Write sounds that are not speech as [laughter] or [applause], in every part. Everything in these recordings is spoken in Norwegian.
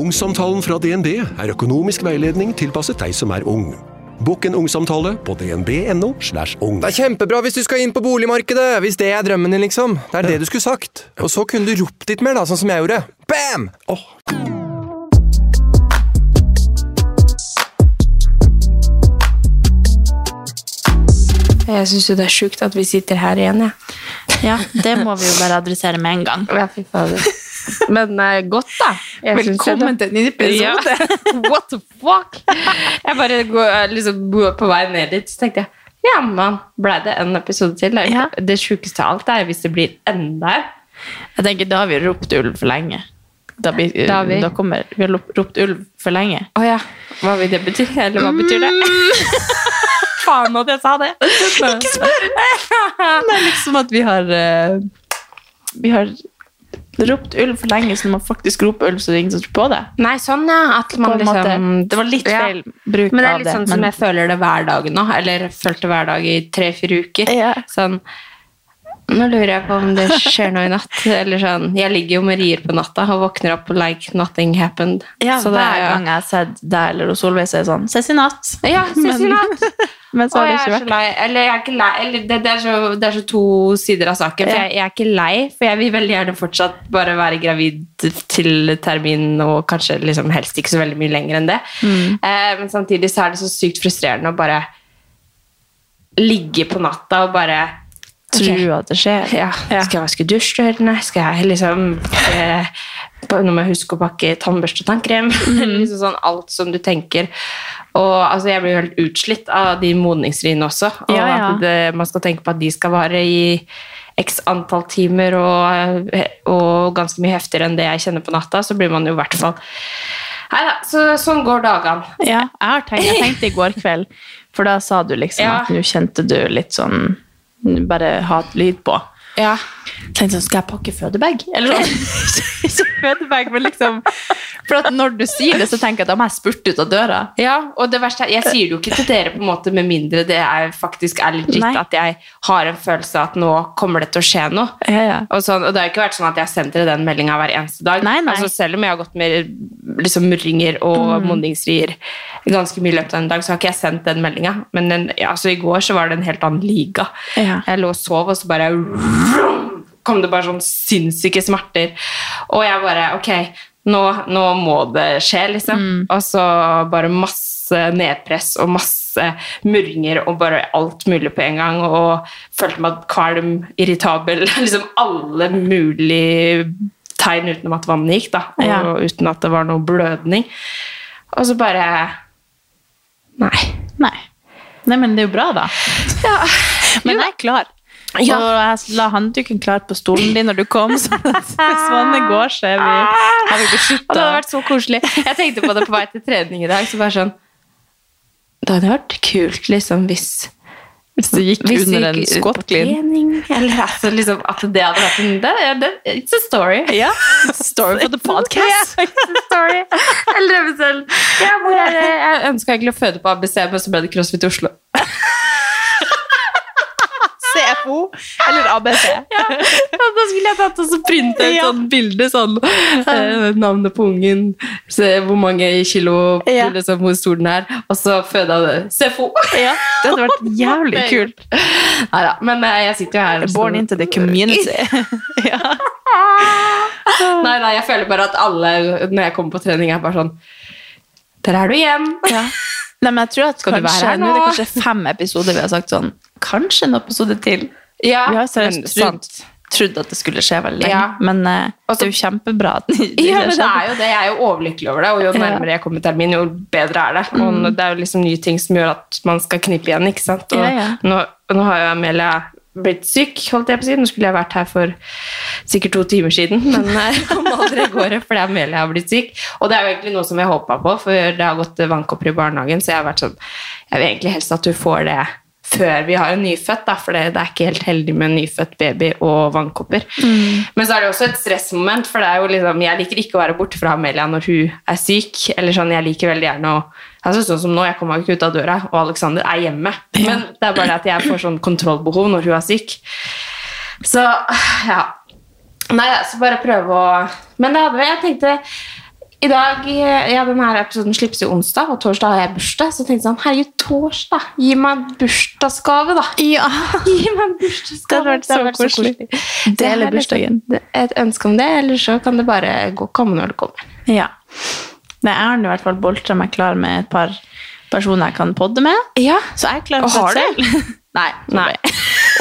Ungsamtalen fra DNB er økonomisk veiledning tilpasset deg som er ung. Bokk en ungsamtale på dnb.no. slash ung. Det er kjempebra hvis du skal inn på boligmarkedet, hvis det er drømmen din, liksom. Det er det du skulle sagt. Og så kunne du ropt litt mer, da, sånn som jeg gjorde. Bam! Oh. Jeg syns jo det er sjukt at vi sitter her igjen, jeg. Ja, det må vi jo bare adressere med en gang. Ja. fy fader. Men uh, godt, da. Jeg Velkommen til en ny episode. Ja. [laughs] What the fuck? Jeg bare går, liksom, på vei ned dit, så tenkte jeg ja, man, ble det en episode til? Det, Ja. det sjukeste av alt er hvis det blir enda. Jeg tenker, Da har vi ropt ulv for lenge. Da, blir, Da vi- da kommer Vi har ropt- ulv for lenge. Å ja. Hva vil det bety? Eller hva betyr det? [laughs] Faen at jeg sa det! Ikke spør! [laughs] Det er liksom at vi har eh, Vi har ropt ulv for lenge, så når man faktisk roper ulv, så er det ingen som tror på det. Nei, sånn, ja. At man liksom måte. Det var litt Ja. feil bruk Men det er litt litt det. sånn som jeg føler det hver dag nå. Eller følte hver dag i tre-fire uker. Ja. Sånn Nå lurer jeg på om det skjer noe i natt. Eller sånn Jeg ligger jo med rier på natta og våkner opp like nothing happened. ja, Så det hver er ja. gang jeg har sett deg eller Solveig, så er det sånn Ses i natt. Ja, ses i natt. [laughs] Men så har det ikke vært lei. Eller jeg er ikke lei. Eller det, det, er så, det er så to sider av saken. For jeg, jeg er ikke lei, for jeg vil veldig gjerne fortsatt bare være gravid til termin, og kanskje liksom helst ikke så veldig mye lenger enn det. Eh, men samtidig så er det så sykt frustrerende å bare ligge på natta og bare Tror Ok. at det skjer. ja, Skal jeg vaske dusjdørene? Skal jeg liksom eh, Nå må jeg huske å pakke tannbørste og tannkrem. [laughs] liksom sånn alt som du tenker. Og altså, jeg blir jo helt utslitt av de modningsriene også. Og Ja, ja. at det, man skal tenke på at de skal vare i x antall timer og, og ganske mye heftigere enn det jeg kjenner på natta, så blir man jo i hvert fall Nei da, så, sånn går dagene. Ja, jeg, har tenkt, jeg tenkte i går kveld, for da sa du liksom Ja. at nå kjente du litt sånn Bare ha lyd på. Ja. Tenkte sånn, skal jeg pakke fødebag? Eller [laughs] sånn. Ikke fødebag, men liksom For når du sier det, så tenker jeg at da må jeg spurte ut av døra. Ja, og det verste er, jeg sier det jo ikke til dere på en måte med mindre det er faktisk er legit Nei. at jeg har en følelse av at nå kommer det til å skje noe. Ja, ja. Og, sånn, og det har ikke vært sånn at jeg har sendt dere den meldinga hver eneste dag. Nei, nei. Altså, selv om jeg har gått med liksom, murringer og Mm. ganske mye i løpet av en dag, så har ikke jeg sendt den meldinga. Men den, ja, altså, i går så var det en helt annen liga. Ja. Jeg lå og sov, og så bare kom det bare sånn sinnssyke smerter. Og jeg bare Ok, nå, nå må det skje, liksom. Og så bare masse nedpress og masse murringer og bare alt mulig på en gang. Og følte meg kvalm, irritabel. [laughs] liksom alle mulige tegn utenom at vannet gikk, da. Og Ja. uten at det var noe blødning. Og så bare Nei. Nei. Nei, men det er jo bra, da. Men jeg er klar. Ja. Og jeg la håndduken klar på stolen din når du kom, [laughs] så hvis vannet går, så er vi, har vi det hadde vært så koselig. Jeg tenkte på det på vei til trening i dag. så bare sånn, Det hadde vært kult liksom, hvis Hvis det gikk hvis under gikk en trening, Eller altså, liksom, at det hadde vært en det, det, It's a story. Ja. Story for the [laughs] podcast. yeah, it's a story. Jeg lever selv. ja, det? Jeg ønska egentlig å føde på ABC, men så ble det CrossFit Oslo. CFO eller ABC. Ja, da skulle jeg tatt og et Ja. sånt bilde, sånn eh, navnet på ungen, se hvor mange kilo, Ja. liksom, hvor stor den er, og så føda det CFO. Ja, det hadde vært jævlig kult. Neida, men eh, jeg sitter jo her. så- Born into the community. [laughs] ja. Nei, nei, jeg føler bare at alle, når jeg kommer på trening, er bare sånn Der er du igjen! Ja. Nei, men jeg tror at Skal kanskje, her nå er det nå? kanskje fem episoder vi har sagt sånn Kanskje en episode til. Ja, Vi har seriøst trodd, trodd at det skulle skje veldig lenge, Ja. men eh, Og det er jo kjempebra at det Ja, men det er jo det. Jeg er jo overlykkelig over det, og jo nærmere jeg kommer termin, jo bedre er det. Og det er jo liksom nye ting som gjør at man skal knippe igjen, ikke sant? Og Ja. Nå, nå har jo Amelia blitt syk, holdt jeg på å si. Nå skulle jeg vært her for sikkert to timer siden, men jeg [laughs] kom aldri av gårde fordi Amelia har blitt syk. Og det er jo egentlig noe som jeg håpa på, for det har gått vannkopper i barnehagen, så jeg har vært sånn Jeg vil egentlig helst at du får det før vi har en nyfødt, da, for det, det er ikke helt heldig med en nyfødt baby og vannkopper. Men så er det også et stressmoment, for det er jo liksom, jeg liker ikke å være borte fra Amelia når hun er syk. eller sånn, Jeg liker veldig gjerne å altså Sånn som nå, jeg kommer ikke ut av døra, og Alexander er hjemme. Men det er bare det at jeg får sånn kontrollbehov når hun er syk. Så ja. Nei, så bare prøve å Men det hadde jeg tenkte i dag, ja, denne episoden slippes jo onsdag, og torsdag har jeg bursdag. Så tenkte jeg sånn, herregud, torsdag! Gi meg en bursdagsgave, da! Ja, Gi meg en bursdagsgave! Det hadde vært så koselig. Det Dele er bursdagen. Et ønske om det, eller så kan det bare gå, komme når det kommer. Ja. Nei, jeg har i hvert fall boltra meg klar med et par personer jeg kan podde med. Ja, Så jeg er klar for det selv. [laughs] Nei. Nei.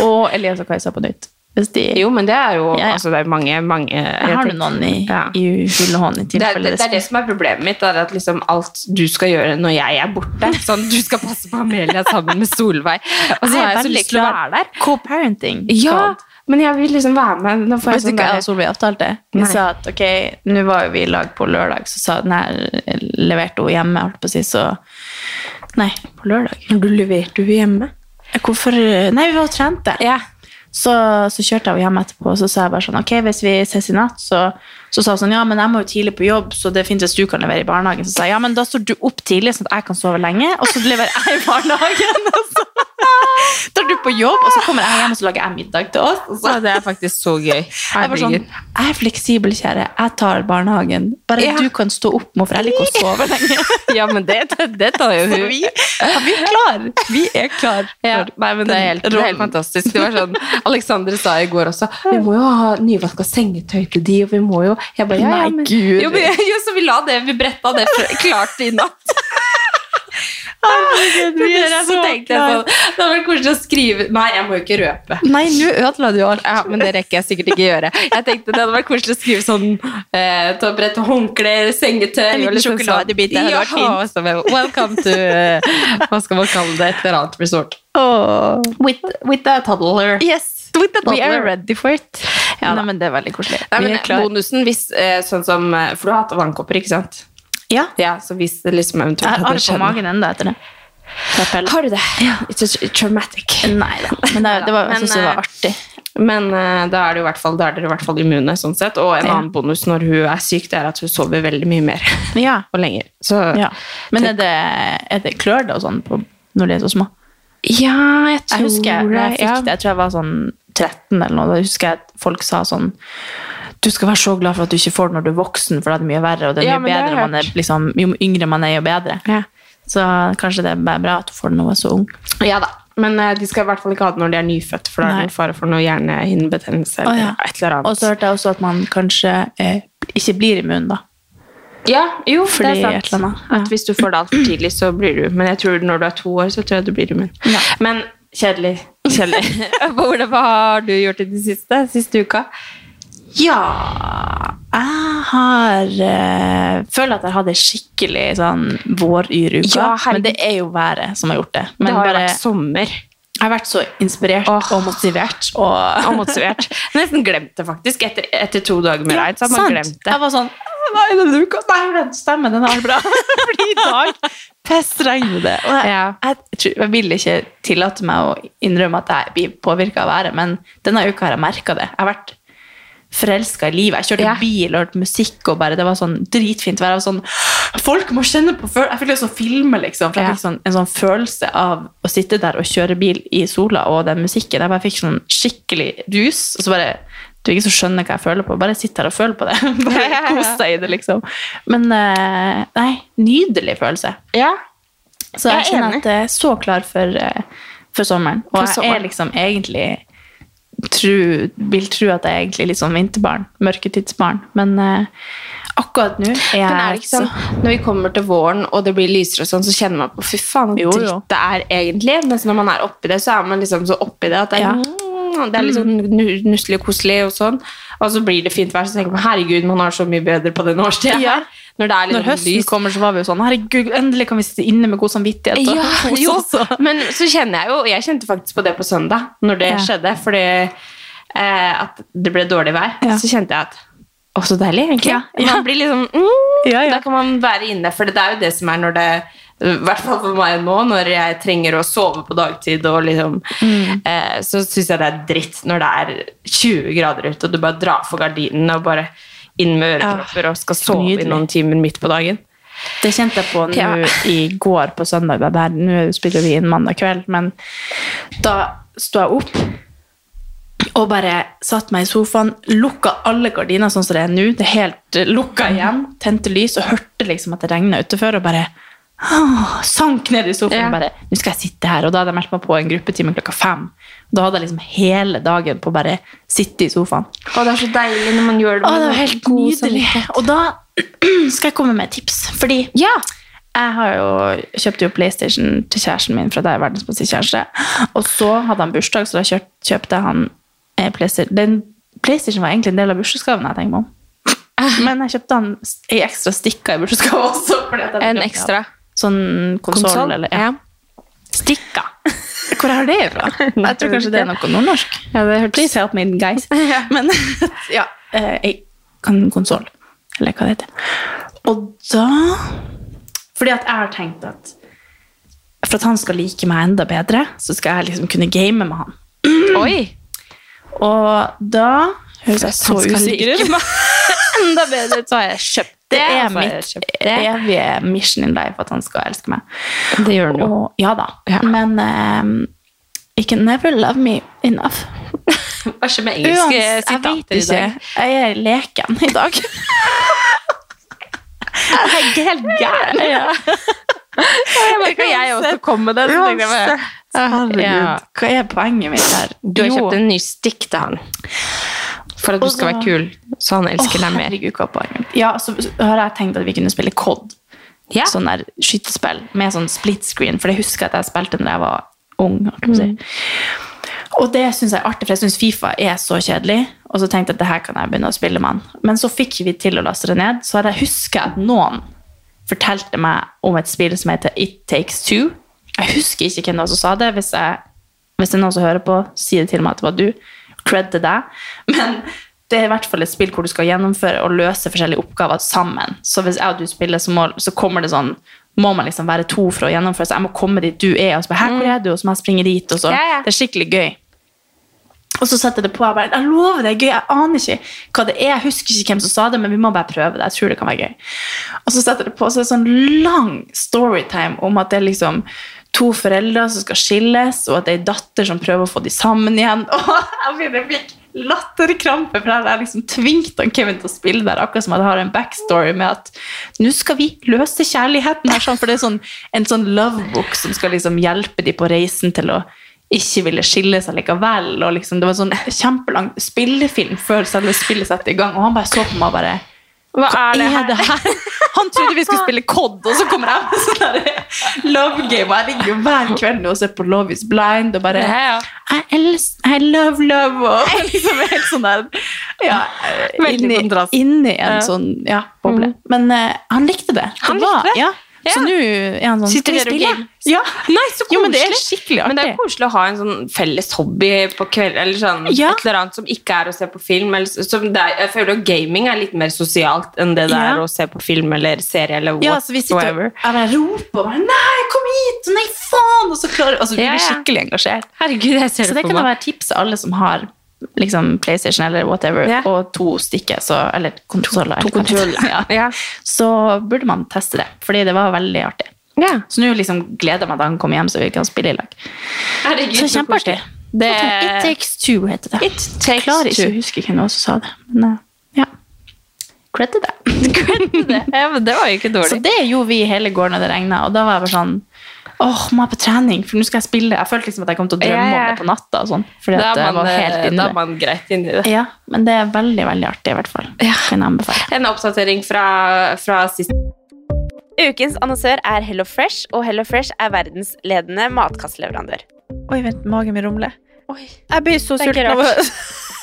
Og Elias og Kajsa på nytt. Hvis de, Jo, men det er jo Ja, ja. Altså, det er mange, mange jeg har du noen i, Ja. i hull og hånd i det, tilfelle det, det er det som er problemet mitt, er at liksom alt du skal gjøre når jeg er borte Sånn, Du skal passe på Amelia sammen med Solveig, og så har jeg så lyst til å være der. Co-parenting. Ja, men jeg vil liksom være med. Nå får jeg sånn der- Solveig avtalte? Vi sa at ok, nå var jo vi i lag på lørdag, så sa den her leverte hun hjemme, holdt på å si, så Nei, på lørdag. Når du leverte hun hjemme? Hvorfor Nei, vi var og trente. Så, så kjørte jeg hjem etterpå, og så sa jeg bare sånn Ok, hvis vi ses i natt, så, så sa hun sånn Ja, men jeg må jo tidlig på jobb, så det er fint hvis du kan levere i barnehagen. Så sa jeg ja, men da står du opp tidlig, sånn at jeg kan sove lenge, og så leverer jeg i barnehagen. Og så drar du på jobb, og så kommer jeg hjem, og så lager jeg middag til oss. Og så, det er faktisk så gøy. jeg var sånn, jeg er fleksibel, kjære. Jeg tar barnehagen. Bare Ja. du kan stå opp, for jeg liker å sove lenge. [laughs] Ja, men det, det, tar jo hun. Vi, ja, vi er klar. Vi er klar. [laughs] Ja, nei, men det er, helt, det er helt fantastisk. Det var sånn, [laughs] Alexander sa i går også Vi må jo ha nyvaska sengetøy til de, og vi må jo Jeg bare, ja, ja, Nei, Gud. Jo, men, jo, så vi la det, vi bretta det klart i natt. [laughs] vi er så så tenkte jeg på, Det hadde vært koselig å skrive Nei, jeg må jo ikke røpe. Nei, nå ødela du alt. Ja, men det rekker jeg sikkert ikke gjøre. Jeg tenkte Det hadde vært koselig å skrive sånn eh, ta brette håndklær, sengetøy En liten liksom sjokoladebit, det hadde ja, vært så vel, Welcome to eh, Hva skal man kalle det? Et eller annet resort. Oh. With, with a toddler. Yes, we are ready for it. Ja, Nei, men det er veldig koselig. Nei, men bonusen hvis eh, sånn som eh, For du har hatt vannkopper, ikke sant? Ja, Ja, så hvis det liksom jeg eventuelt har hadde det på skjedd noe- magen enda etter det. Fra. Har du det? Ja. It's traumatic. Nei da, men det, det var, jeg syns det var eh, artig. Men da er, det fall, da er dere i hvert fall immune, sånn sett. Og en Ja. annen bonus når hun er syk, det er at hun sover veldig mye mer [laughs] Ja, og lenger. Så ja. Men er det, er det klør det og sånn på, når de er så små? Ja, jeg tror Jeg husker jeg, når jeg fikk det, jeg tror jeg var sånn 13 eller noe, da husker jeg at folk sa sånn du skal være så glad for at du ikke får det når du er voksen, for da er det mye verre, og det er Ja, mye bedre man er, liksom, jo yngre man er, jo bedre. Ja. Så kanskje det er bra at du får det når du er så ung. Ja da. Men eh, de skal i hvert fall ikke ha det når de er nyfødt, for da er det fare for noe hjernehinnebetennelse eller ja. et eller annet. Og så hørte jeg også at man kanskje eh, ikke blir immun, da. ja, jo, Fordi det er sant. At hvis du får det altfor tidlig, så blir du Men jeg tror når du er to år, så tror jeg du blir immun. Ja. Men kjedelig. Kjedelig. [laughs] Hva har du gjort i det siste? Siste uka? Ja Jeg har eh, føler at jeg hadde skikkelig sånn våryruke. Ja, men det er jo været som har gjort det. Men det har bare, vært sommer. jeg har vært så inspirert oh. og motivert. Og, Og motivert. [laughs] Nesten glemt det, faktisk. Etter, etter to dager med regn, glemt det. Jeg var sånn [laughs] Nei, denne uka, nei, stemmen, den er bra. [laughs] Fordi i dag pestregner det. Og jeg, jeg, jeg, jeg vil ikke tillate meg å innrømme at jeg blir påvirka av været, men denne uka har jeg merka det. Jeg har vært forelska i livet. Jeg kjørte Ja. bil og hørte musikk, og bare, det var sånn dritfint vær. Sånn, Folk må kjenne på følelsen. Jeg fikk lyst til å filme, liksom. For jeg Ja. fikk sånn, en sånn følelse av å sitte der og kjøre bil i sola og den musikken. Jeg bare fikk sånn skikkelig rus. Og så bare Du ikke så skjønner hva jeg føler på. Bare sitt her og føl på det. [laughs] Bare kos deg i det, liksom. Men eh, nei, nydelig følelse. Ja. Så Jeg jeg kjenner at jeg er så klar for, eh, for sommeren. Og For jeg er liksom egentlig tru, vil tro at jeg er egentlig litt sånn vinterbarn. Mørketidsbarn. Men uh, akkurat nå er jeg er det ikke sånn, når vi kommer til våren og det blir lysere og sånn, så kjenner man på fy faen dritt det er egentlig. Mens når man er oppi det, så er man liksom så oppi det at det er Ja. Mm, det er litt sånn nusselig og koselig og sånn. Og så blir det fint vær, så tenker man herregud, man har så mye bedre på den årstida. Ja. Når Når sånn høsten lys. kommer, så var vi jo sånn Herregud, endelig kan vi sitte inne med god samvittighet. Ja, jo, men så kjenner jeg jo Jeg kjente faktisk på det på søndag, når det Ja. skjedde. Fordi eh, at det ble dårlig vær. Ja. Så kjente jeg at Å, så deilig, egentlig. Man blir liksom mm, Ja, ja. Da kan man være inne, for det er jo det som er når det i hvert fall for meg nå, når jeg trenger å sove på dagtid, og liksom, Mm. eh, så syns jeg det er dritt når det er 20 grader ute, og du bare drar for gardinen og bare inn med ørepropper og skal sove nydelig. i noen timer midt på dagen. Det kjente jeg på nå Ja. i går på søndag. Det der, nå spiller vi inn mandag kveld, men da sto jeg opp og bare satte meg i sofaen, lukka alle gardiner sånn som det er nå. Det er helt eh, lukka igjen, tente lys og hørte liksom at det regna utenfor, og bare ah, sank ned i sofaen Ja. bare Nå skal jeg sitte her. Og da hadde jeg meldt meg på en gruppetime klokka fem. Og da hadde jeg liksom hele dagen på å bare sitte i sofaen. Å, det er så deilig når man gjør det Å, det var helt nydelig. Og da [clears throat] skal jeg komme med tips. Fordi Ja. jeg har jo kjøpte jo PlayStation til kjæresten min, fra da jeg var verdens beste kjæreste. Og så hadde han bursdag, så da kjøpt, kjøpte han eh, PlayStation. Den PlayStation var egentlig en del av bursdagsgaven jeg tenker meg om. Men jeg kjøpte han ei ekstra stikker i bursdagsgave også. En ekstra? Sånn konsoll, eller ja. Stikka. [laughs] Hvor har det fra? [laughs] Jeg tror kanskje det er noe nordnorsk. Ja, det hørtes Please help me, guys. [laughs] Men ja, jeg kan- konsoll, eller hva det heter. Og da Fordi at jeg har tenkt at for at han skal like meg enda bedre, så skal jeg liksom kunne game med han. [clears throat] Oi! Og da høres jeg så usikker ut. [laughs] enda bedre, så har jeg kjøpt det. Det er mitt det. evige mission in life at han skal elske meg. Det gjør han jo. Ja da. Ja. Men um, you can never love me enough. Hva skjer med engelske sitater i dag? Jeg er leken i dag. [laughs] jeg er helt gæren. Jeg merker jeg også kom med bare, Herregud. Ja. Hva er poenget mitt her? Du har kjøpt en ny stikk til han. For at du skal være kul, så han elsker deg mer. er? Ja, så, så har jeg tenkt at vi kunne spille COD. Ja. Sånn der skytespill med sånn split screen, for det husker jeg at jeg spilte når jeg var ung. jeg si. Og det syns jeg er artig, for jeg syns Fifa er så kjedelig. Og så tenkte jeg at det her kan jeg begynne å spille med han. Men så fikk vi til å laste det ned, så har jeg husker at noen fortalte meg om et spill som heter It Takes Two. Jeg husker ikke hvem det var som sa det. Hvis, jeg, hvis det er noen som hører på, si det til meg at det var du. Cred til deg. Men det er i hvert fall et spill hvor du skal gjennomføre og løse forskjellige oppgaver sammen. Så hvis jeg og du spiller, så, må, så kommer det sånn må man liksom være to for å gjennomføre. Så jeg må komme dit du er, og så bare, her, hvor er du? Og så må jeg springe dit. Og så. Ja, ja. Det er skikkelig gøy. Og så setter det på. Jeg bare, jeg lover det er gøy. Jeg aner ikke hva det er. Jeg husker ikke hvem som sa det, men vi må bare prøve det. Jeg tror det kan være gøy. Og så setter det på, så er det sånn lang storytime om at det er liksom to foreldre som skal skilles, og at det er ei datter som prøver å få de sammen igjen. [laughs] Og jeg fikk latterkrampe, for jeg liksom tvingte Kevin til å spille der, akkurat som at jeg har en backstory med at nå skal vi løse kjærligheten her, sånn, for det er sånn, en sånn lovebook som skal liksom hjelpe de på reisen til å ikke ville skille seg likevel. Og liksom, det var en sånn kjempelang spillefilm før selve spillet satte i gang, og han bare så på meg og bare Hva er det her? her? Han trodde vi skulle spille COD, og så kommer jeg med sånn love game. Og jeg ligger jo hver kveld og ser på Love is blind og bare Ja, ja. I, love love og [laughs] liksom helt sånn der ja, Veldig inni, kontrast. inni en sånn ja, boble. Men uh, han likte det. Han det var, likte det? Ja. Ja. Så nå er han sånn Sitter dere og spille?» Ja. Nei, så Jo, men det er skikkelig artig. Men det er koselig å ha en sånn felles hobby på kveld, eller sånn, Ja. et eller annet som ikke er å se på film. Eller, som det er, jeg føler at gaming er litt mer sosialt enn det det er å se på film eller serie eller Ja, så vi sitter og roper og bare, Nei, kom hit! Nei, faen! Og så klarer altså, vi Ja, blir skikkelig engasjert. Herregud, jeg ser Så det det for kan meg. være tips til alle som har liksom PlayStation eller whatever, yeah. og to stykker, så, eller konsoller. Ja. Ja. Så burde man teste det, fordi det var veldig artig. Yeah. Så nå liksom gleder jeg meg til han kommer hjem, så vi kan spille i lag. Herregud, Så kjempeartig. Det- It Takes Two heter det. It Jeg takes klarer ikke two. å huske hvem som sa det, men eh. Cred til det. [laughs] det. Ja, men det var jo ikke dårlig. Så det gjorde vi hele går når det regna, og da var jeg bare sånn Åh, må jeg på trening, for nå skal jeg spille. Jeg følte liksom at jeg kom til å drømme Ja, ja. om det på natta. og sånn, fordi Da at jeg man, var helt inne da er man greit inni det. Ja, men det er veldig, veldig artig i hvert fall. Kan jeg anbefale. En oppdatering fra, fra sist Ukens annonsør er Hello Fresh, og Hello Fresh er verdens ledende matkastleverandør. Oi, vent, magen min rumler. Jeg blir så sulten av å [laughs]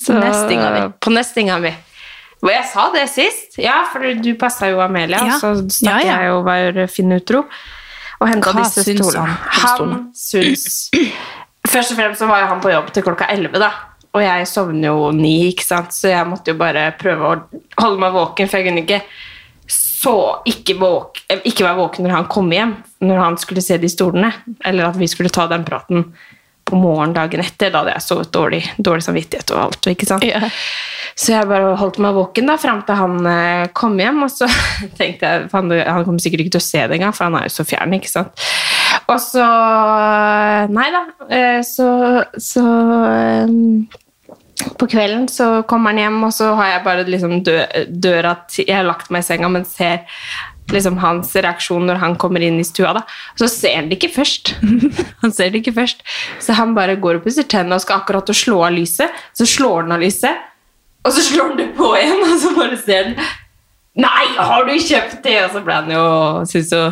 Så, Nestinga mi. På nestinga mi. Og jeg sa det sist. Ja, for du passa jo Amelia, Ja. så stakk Ja, jeg og var finutro. Og henta disse stolene. han Han syns [clears throat] Først og fremst så var jo han på jobb til klokka elleve, da. Og jeg sovner jo ni, ikke sant, så jeg måtte jo bare prøve å holde meg våken, for jeg kunne ikke så ikke, våk, eh, ikke være våken når han kom hjem, når han skulle se de stolene, eller at vi skulle ta den praten på morgendagen etter. Da hadde jeg sovet dårlig, dårlig samvittighet og alt. ikke sant? Så jeg bare holdt meg våken da, fram til han eh, kom hjem, og så [laughs] tenkte jeg faen, han kommer sikkert ikke til å se det engang, for han er jo så fjern. ikke sant? Og så Nei da. eh, Så, så eh, På kvelden så kommer han hjem, og så har jeg bare liksom dø, døra til Jeg har lagt meg i senga, men ser liksom hans reaksjon når han kommer inn i stua. da. Så ser han det ikke først. [laughs] han ser det ikke først. Så han bare går og pusser tennene og skal akkurat å slå av lyset. Så slår han av lyset, og så slår han det på igjen, [laughs] og så bare ser han Nei, har du kjøpt det? Og så ble han jo synes jo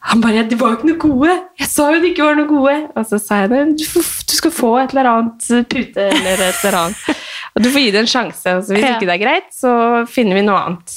han bare, de var jo ikke noe gode. Jeg sa jo de ikke var noe gode. Og så sa jeg, «Nei, du, du skal få et eller annet pute eller et eller annet. [laughs] Og du får gi det en sjanse. Og så hvis Ja. ikke det er greit, så finner vi noe annet.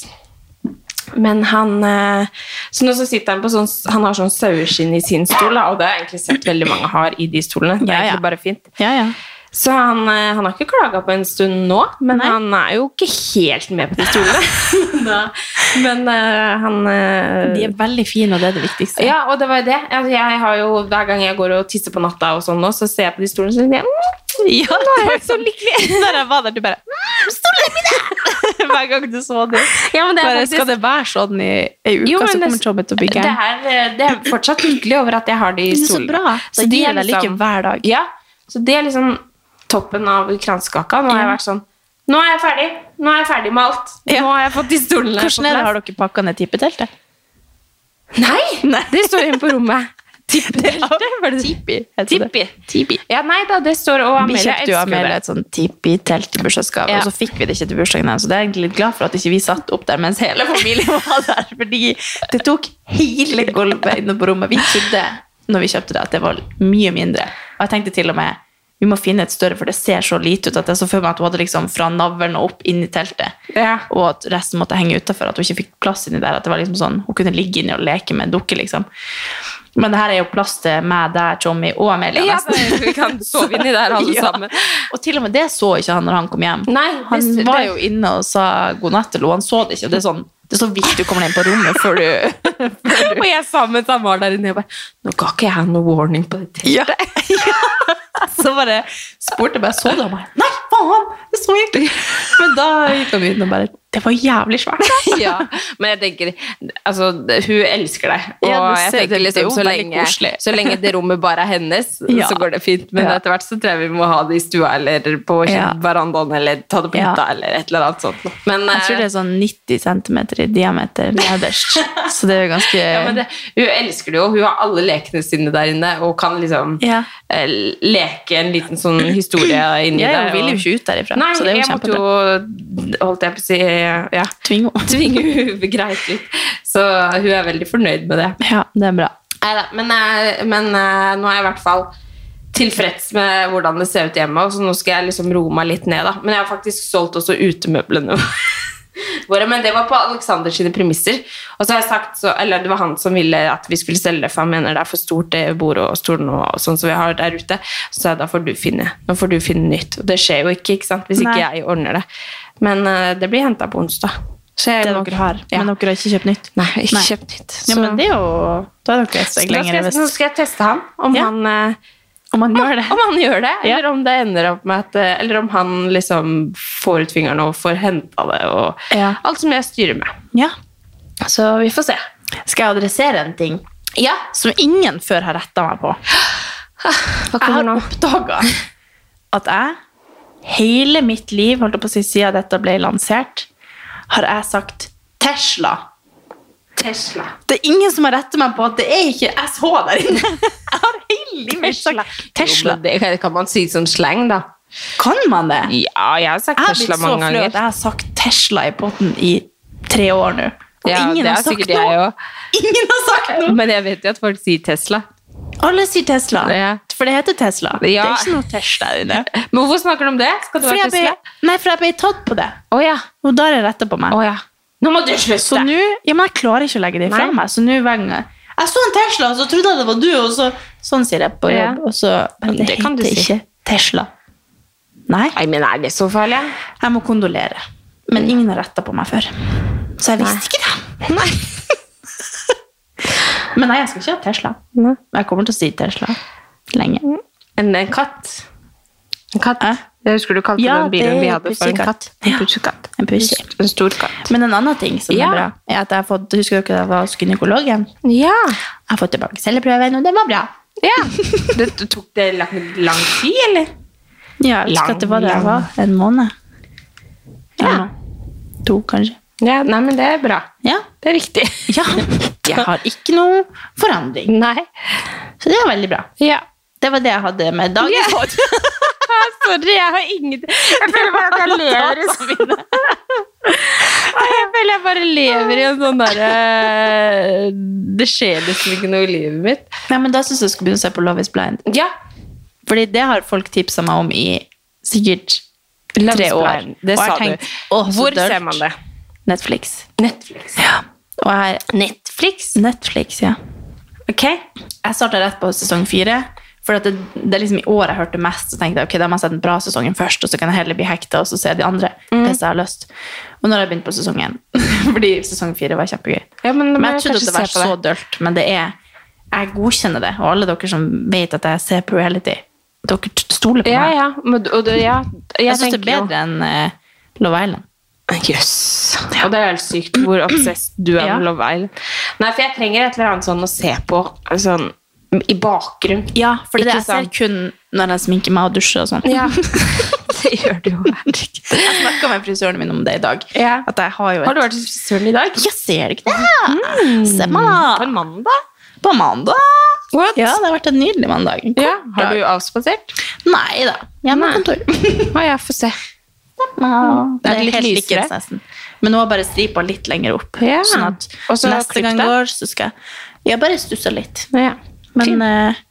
Men han eh, Så nå så sitter han på sånn Han har sånn saueskinn i sin stol, og det har jeg egentlig sett veldig mange har i de stolene. Det er Ja, ja. egentlig bare fint. Ja, ja. Så han, eh, han har ikke klaga på en stund nå, men han er jo ikke helt med på de stolene. [laughs] [laughs] Men uh, han De er veldig fine, og det er det viktigste. ja, og det var jo det. Altså, jeg har jo, hver gang jeg går og tisser på natta, og sånn nå, så ser jeg på de stolene og så tenker jeg, mm, [laughs] Ja, nå er jeg så lykkelig. [laughs] Når jeg var der, du bare «Mm, Stolene mine! [laughs] Hver gang du så det. Ja, men det Bare, faktisk- skal det være sånn i ei uke, Jo, så kommer Tommy til å bygge? Det eh, det er fortsatt lykkelig over at jeg har de er så bra. Så de er deg lykke hver dag. Ja, så det er liksom toppen av kransekaka. Nå har jeg vært sånn Nå er jeg ferdig! Nå er jeg ferdig med alt. Nå har jeg fått de stolene Hvordan er det, har dere pakka ned tippeteltet? Nei! Det står inne på rommet. Tippi. Tipi. Ja, nei da, det står Og Vi kjøpte jo Amelie Amelia et sånn tipi-telt til bursdagsgave, Ja. og så fikk vi det ikke til bursdagen hennes. Så det er egentlig litt glad for at ikke vi satt opp der mens hele familien [laughs] var der. Fordi det tok hele gulvet inne på rommet. Vi trodde når vi kjøpte det, at det var mye mindre. Og jeg tenkte til og med vi må finne et større, for det ser så lite ut at jeg så for meg at hun hadde liksom fra navlen og opp inn i teltet. Ja. Og at resten måtte henge utafor, at hun ikke fikk plass inni der. At det var liksom sånn, hun kunne ligge inni og leke med en dukke, liksom. Men det her er jo plass til meg, der, Tommy og Amelia. Ja, vi kan [laughs] sove inni der alle [laughs] Ja. sammen. Og til og med det så ikke han når han kom hjem. Nei, han det- var jo inne og sa god natt til henne, han så det ikke. Og det er sånn, det er så vidt du kommer inn på rommet før du [laughs] Og jeg sa mens han var der inne, jeg bare Nå ga ikke jeg noe warning på det teltet. ja. Så bare spurte jeg bare, så du? Han bare, nei, faen, det så ikke. Men da gikk han inn og bare Det var jævlig svært. [laughs] ja, men jeg tenker Altså, hun elsker deg. Og Ja, jeg ser- tenker er liksom jo så lenge, så lenge det rommet bare er hennes, [laughs] Ja. så går det fint. Men Ja. etter hvert så tror jeg vi må ha det i stua eller på Ja. verandaen eller ta det på Ja. hytta eller et eller annet sånt. Men, Jeg tror det er sånn 90 cm i diameter nederst. [laughs] Så det er jo ganske ja, men det, hun elsker det jo. Hun har alle lekene sine der inne og kan liksom Ja. eh, leke en liten sånn historie inni Ja, der. hun vil jo ikke ut derifra. Nei, så det er jo jeg måtte jo holdt jeg på å si ja, Tvinge Tvingo greit ut. Så hun er veldig fornøyd med det. Ja, det er bra. Neida, men, eh, men eh, nå er jeg i hvert fall tilfreds med hvordan det ser ut hjemme, så nå skal jeg liksom roe meg litt ned. da. Men jeg har faktisk solgt også utemøblene [laughs] men det var på Alexander sine premisser. Og så har jeg sagt, så, eller det var han som ville at vi skulle selge det, for han mener det er for stort det bordet og stolen og sånn som vi har der ute. Så sa jeg da får du finne, nå får du finne nytt. Og det skjer jo ikke, ikke sant, hvis ikke jeg ordner det. Men uh, det blir henta på onsdag. Så jeg Det dere har. Ja. Men dere har ikke kjøpt nytt? Nei, ikke Nei. kjøpt nytt. Ja, men det er jo Da er dere et steg lenger. nå skal jeg teste han, om Ja. han eh, om han gjør det. om han gjør det, eller om det ender opp med at eh, Eller om han liksom får ut fingeren og får henta det, og Ja. alt som jeg styrer med. Ja. Så vi får se. Skal jeg adressere en ting Ja, som ingen før har retta meg på? Jeg har oppdaga at jeg hele mitt liv, holdt på å si siden dette ble lansert, har jeg sagt Tesla. Tesla. Det er ingen som har rettet meg på at det er ikke SH der inne! [laughs] Jeg har hele livet sagt Tesla. Jo, det kan- man si som sleng, da. Kan man det? Ja, jeg har sagt Jeg har Tesla blitt så mange flau ganger. at jeg har sagt Tesla i potten i tre år nå. Og Ja, ingen det har er sagt noe. Ingen har sagt noe! Men jeg vet jo at folk sier Tesla. Alle sier Tesla, Ja. for det heter Tesla. Det er ikke noe Tesla i det. Men hvorfor snakker du om det? Skal det Fordi være Tesla? ble, nei, for jeg ble tatt på det. Oh, ja. Og da har jeg rettet på meg. Oh, ja. Nå må du slutte! Så nå, ja, men jeg klarer ikke å legge det fra meg. Så nå jeg jeg så en Tesla, så trodde jeg det var du, og så sånn sier jeg på Ja. jobb. Og så, men det, Det kan du heter si. ikke Tesla. Nei, Nei, men er det så farlig? jeg må kondolere. Men ingen har retta på meg før. Så jeg visste ikke det. Nei. [laughs] Men nei, jeg skal ikke ha Tesla. Nei. Jeg kommer til å si Tesla lenge. En, en katt. En katt. Eh? Jeg husker du kalte Ja, den bilen vi hadde for en katt. En Ja. pussekatt. En pussy. En stor katt. Men en annen ting som Ja. er bra, er at jeg har fått Husker dere da jeg var hos gynekologen? Ja. Jeg har fått tilbake celleprøven, og det var bra. ja. [laughs] Det tok det lang, lang tid, eller? Ja, jeg husker at det var det jeg var. En måned. Ja. ja. To, kanskje. Ja, nei, men det er bra. Ja. Det er riktig. ja. Jeg har ikke noe forandring. Nei. Så det er veldig bra. Ja. Det var det jeg hadde med dagens Ja. [laughs] Sorry, jeg har ingenting Jeg føler bare at jeg [laughs] lever i sånn Jeg føler jeg bare lever i en sånn derre Det skjer liksom ikke noe i livet mitt. Ja, men da syns jeg du skal begynne å se på Love is blind. Ja. Fordi det har folk tipsa meg om i sikkert tre år. Det sa tenkt, du. Hvor dørt. ser man det? Netflix. Netflix. Ja. Og jeg, Netflix? Netflix, ja. Ok. Jeg starta rett på sesong fire. For det, det er liksom i år jeg hørte mest, så tenkte jeg ok, da må jeg se den bra sesongen først, og så kan jeg heller bli hekta og så se de andre. Hvis jeg har lyst. Og nå har jeg begynt på sesongen. [laughs] Fordi sesong fire var kjempegøy. Ja, men, Men jeg trodde at det var så dølt, men det er Jeg godkjenner det. Og alle dere som vet at jeg ser på reality, dere stoler på Ja, meg. ja. Men, det, ja. Jeg, Jeg syns det er bedre enn uh, Love Island. Jøss. Og det er helt sykt hvor obsessed du er Ja. med Love Island. Nei, for jeg trenger et eller annet sånn å se på sånn, i bakgrunn. Ja, for det Ikke jeg ser kun når jeg sminker meg og dusjer og sånn. Ja, [laughs] det gjør du jo. herregud. Jeg snakka med frisøren min om det i dag. Ja. At jeg har jo et Har du vært hos frisøren i dag? Jeg ser ikke det! Se meg På da! På mandag? På mandag. What? Ja, det har vært en nydelig mandag. En Ja, Har du dag. avspasert? Nei da. Hjemmekontor. Å, jeg får se. Ja, det Er er det litt helt lysere? likens nesten. Men nå har jeg bare stripa litt lenger opp. Ja. Sånn at Også neste gang går, så skal jeg Jeg bare stussa litt. Ja. Men uh,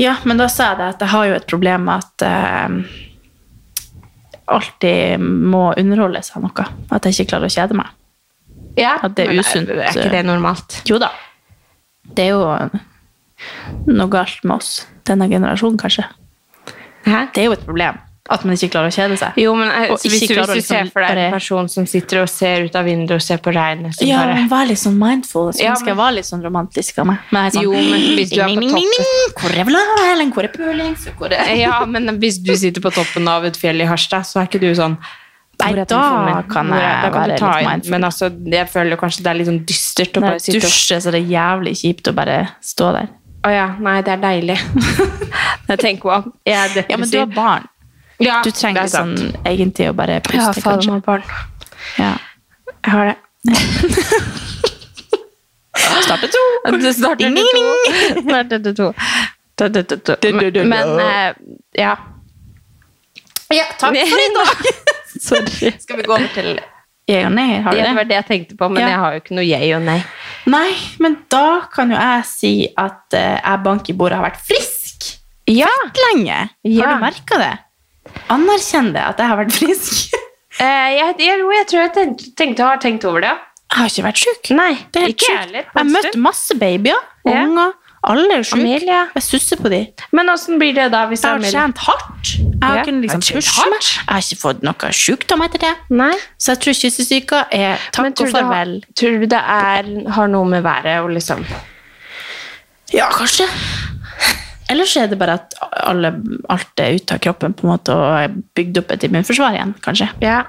Ja, men da sa jeg det at jeg har jo et problem med at uh, alltid må underholdes av noe. At jeg ikke klarer å kjede meg. ja. At det er usunt. Er ikke det normalt? Jo da. Det er jo noe galt med oss. Denne generasjonen, kanskje. Hæ? Det er jo et problem. At man ikke klarer å kjede seg. Jo, men jeg, så hvis, du, hvis du ser liksom for deg en person som sitter og ser ut av vinduet og ser på regnet som Ja, bare men vær litt sånn mindful. Så Ja, men... skal men- være litt sånn romantisk av meg. Men jeg sånn, Jo, men hvis du er på toppen ding, ding, ding, Hvor er Vlaren? Hvor er er Ja, men hvis du sitter på toppen av et fjell i Harstad, så er ikke du sånn Nei, da kan jeg da kan være du ta litt mindful. Men altså, jeg føler kanskje det er litt sånn dystert å bare jeg sitte og Dusje, så er jævlig kjipt å bare stå der. Å ja, nei, det er deilig. [laughs] jeg tenker på Jeg er depressiv. Ja, men du har barn. Ja, Du trenger det er sant. sånn egentlig å bare Ja, puste, fader, kanskje. barn. Ja. Jeg har det. [laughs] [laughs] Starter to. Ding, [laughs] to. Men, ja. Ja, takk for i dag. Sorry. Skal vi gå over til jeg og nei? Har du Ja, det det? var det jeg tenkte på, men Ja. jeg har jo ikke noe jeg og nei. Nei, men da kan jo jeg si at eh, jeg bank i bordet har vært frisk Ja. lenge. Ja. Har du merka det? Anerkjenn det at jeg har vært frisk. [laughs] Eh, jeg, jeg, jo, jeg tror jeg tenkte, tenkte, har tenkt over det. Jeg har ikke vært sjuk. Nei, Det er helt jeg sjukt. Jeg har møtt masse babyer, Ja. unger. Alle er sjuke. Amelia. Jeg susser på dem. Men åssen blir det da hvis Jeg har trent hardt. Jeg har Ja, liksom har pushe meg. Jeg har ikke fått noe sjukdom etter det. Nei. Så jeg tror kyssesyka er takk Men, og du, har, farvel. tror du det er, har noe med været å liksom Ja, kanskje. Ellers er det bare at alle, alt er ute av kroppen på en måte og er bygd opp et immunforsvar igjen, kanskje. Ja.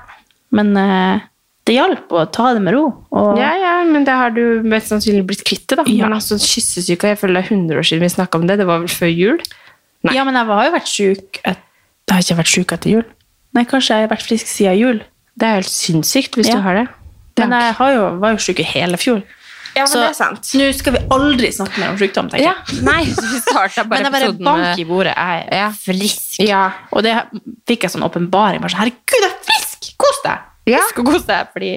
Men eh, det hjalp å ta det med ro. Og, Ja, ja, men det har du mest sannsynlig blitt kvitt det, da. Ja. Men altså, kyssesyke, jeg føler det er 100 år siden vi snakka om det. Det var vel før jul? Nei. ja, men jeg har jo vært sjuk et, Jeg har ikke vært sjuk etter jul. Nei, kanskje jeg har vært frisk siden jul. Det er helt sinnssykt hvis Ja. du har det. Men jeg har jo, var jo sjuk i hele fjor. Ja, men Så det er sant. nå skal vi aldri snakke mer om sykdom, tenker Ja, jeg. nei, så vi starta bare [laughs] Men jeg bare bank i bordet. Jeg er Ja. frisk. Ja. Og det fikk jeg sånn åpenbaring. bare sånn, Herregud, jeg er frisk! Kos deg! Ja. Frisk og kos deg, fordi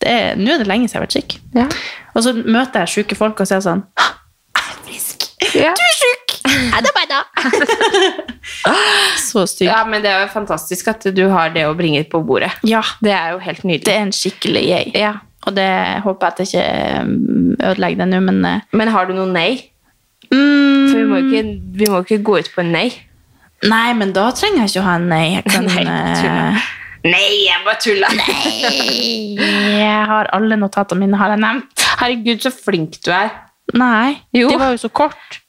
det er, nå er det lenge siden jeg har vært syk. Ja. Og så møter jeg syke folk og sier sånn «Hå, Jeg er frisk! Ja. Du er syk! Er det bare da? [laughs] så syk. ja, men det er jo fantastisk at du har det å bringe på bordet. Ja, Det er jo helt nydelig. det er en skikkelig yay. Ja. Og det håper jeg at jeg ikke um, ødelegger det nå, men eh, Men har du noe nei? mm, For vi må ikke, vi må ikke gå ut på en nei. Nei, men da trenger jeg ikke å ha en nei. Jeg kan [laughs] Nei, eh, tuller. Nei, jeg bare tulla. [laughs] Jeg har alle notatene mine, har jeg nevnt. Herregud, så flink du er. Nei, Jo. de var jo så kort.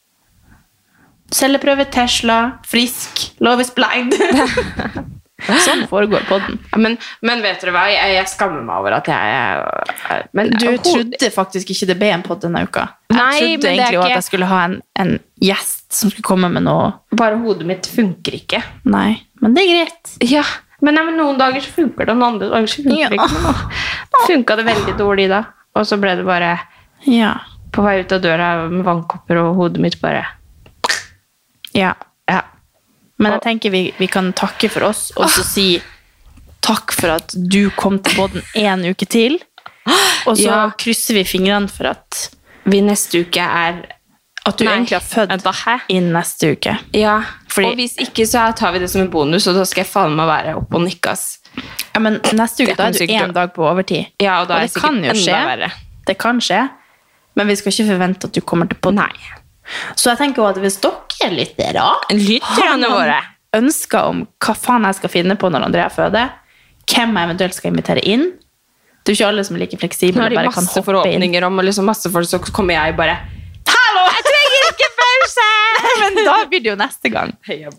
Celleprøve, Tesla, frisk, love is blind. [laughs] [laughs] sånn foregår podden. Ja, Men, men vet dere hva, jeg, jeg skammer meg over at jeg er- men, Du trodde faktisk ikke det ble en podd denne uka. Jeg Nei, trodde egentlig ikke- at jeg skulle ha en, en gjest som skulle komme med noe Bare hodet mitt funker ikke. Nei, men det er greit. Ja, men, men noen dager så funker det, og noen andre dager så funker Ja. det ikke. Nå funka det veldig dårlig da. Og så ble det bare Ja. på vei ut av døra med vannkopper, og hodet mitt bare ja. Ja. Men jeg tenker vi, vi kan takke for oss, og så si takk for at du kom til podden en uke til. [gasps] Og så Ja. krysser vi fingrene for at, Vi neste uke er at du Nei, egentlig har født vent da, hæ? inn neste uke. Ja, Fordi- og hvis ikke så tar vi det som en bonus, og da skal jeg faen meg være oppe og nikke, ass. Ja, men neste uke Det da kan er du sikkert- én dag på overtid. Ja, og da er det det kan jo enda skje. verre. Det kan skje, men vi skal ikke forvente at du kommer til podden. Nei. Så jeg tenker også at hvis dere lyttere Lytterne våre. ønsker om hva faen jeg skal finne på når Andrea føder, hvem jeg eventuelt skal invitere inn Det er ikke alle som er like Nå har de bare kan masse forhåpninger om liksom masse folk, så kommer jeg bare Hallo, jeg trenger ikke pause! [laughs] Men da blir det jo neste gang.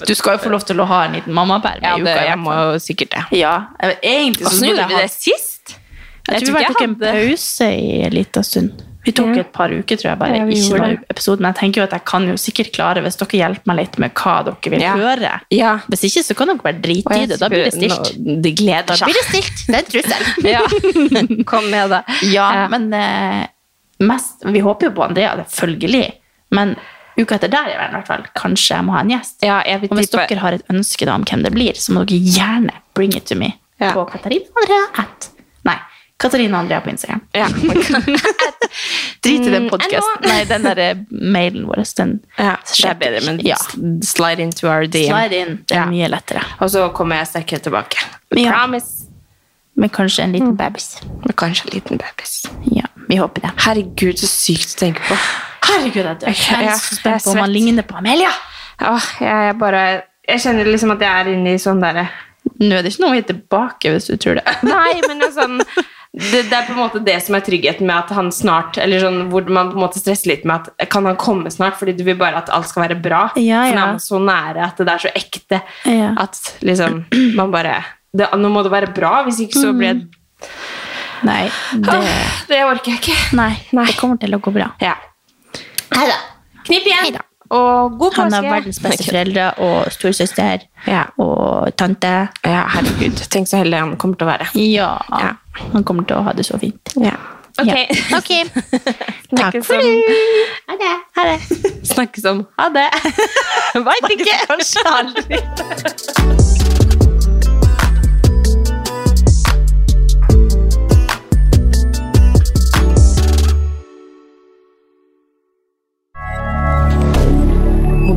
Du skal jo få lov til å ha en liten mammaperm Ja, i det, uka. jeg må jo sikkert det. Ja, egentlig så gjorde vi det sist? Jeg, tror tror vi ikke tok en pause i en liten stund. Vi tok et par uker, tror jeg, bare Ja, ikke noen episode. Men jeg tenker jo at jeg kan jo sikkert klare, hvis dere hjelper meg litt med hva dere vil Ja. høre. Ja. Hvis ikke, så kan dere bare drite i det. Da blir det stilt. Nå- De gleder Da seg. blir det stilt. Det er en trussel. [laughs] Ja. Kom med det. Ja, men eh, mest, vi håper jo på Andrea, selvfølgelig. Men uka etter der i hvert fall, kanskje jeg må ha en gjest. Og hvis dere har et ønske da om hvem det blir, så må dere gjerne bring it to me på Katarina Andrea at Nei, Katarina Andrea på Instagram. Ja. [laughs] [laughs] Drit i den Mm, podkasten. Nei, den der eh, mailen vår. Den ja, det er bedre, men Ja. slide into our DM. Slide in. Det er Ja. mye lettere. Og så kommer jeg sterkere tilbake. Ja. Promise. Med kanskje en Mm. liten babys. Med kanskje en liten babys. Ja, vi håper det. Herregud, så sykt å tenke på. Herregud, jeg dør. Jeg Ja, er så spent på om han ligner på Amelia. Åh, jeg, er bare Jeg kjenner liksom at jeg er inne i sånn derre Nå er det ikke noe å gi tilbake, hvis du tror det. Nei, men det er sånn det, det er på en måte det som er tryggheten med at han snart Eller sånn hvor man på en måte stresser litt med at kan han komme snart, fordi du vil bare at alt skal være bra. Ja, ja. For nå ja. er man så nære at det er så ekte Ja. at liksom man bare det, nå må det være bra, hvis ikke så blir jeg Nei, det, Det orker jeg ikke. nei, det kommer til å gå bra. Ja. Hei da. Knip igjen. Og god Han har verdens beste foreldre og storesøster Ja. og tante. ja, herregud. Tenk så heldig han kommer til å være. Ja, Ja. han kommer til å ha det så fint. Ja. Ok. Ja. Ok. [laughs] Takk for nå. Ha det. Ha det. Snakkes om Ha det. [laughs] Veit ikke. Kanskje aldri. [laughs]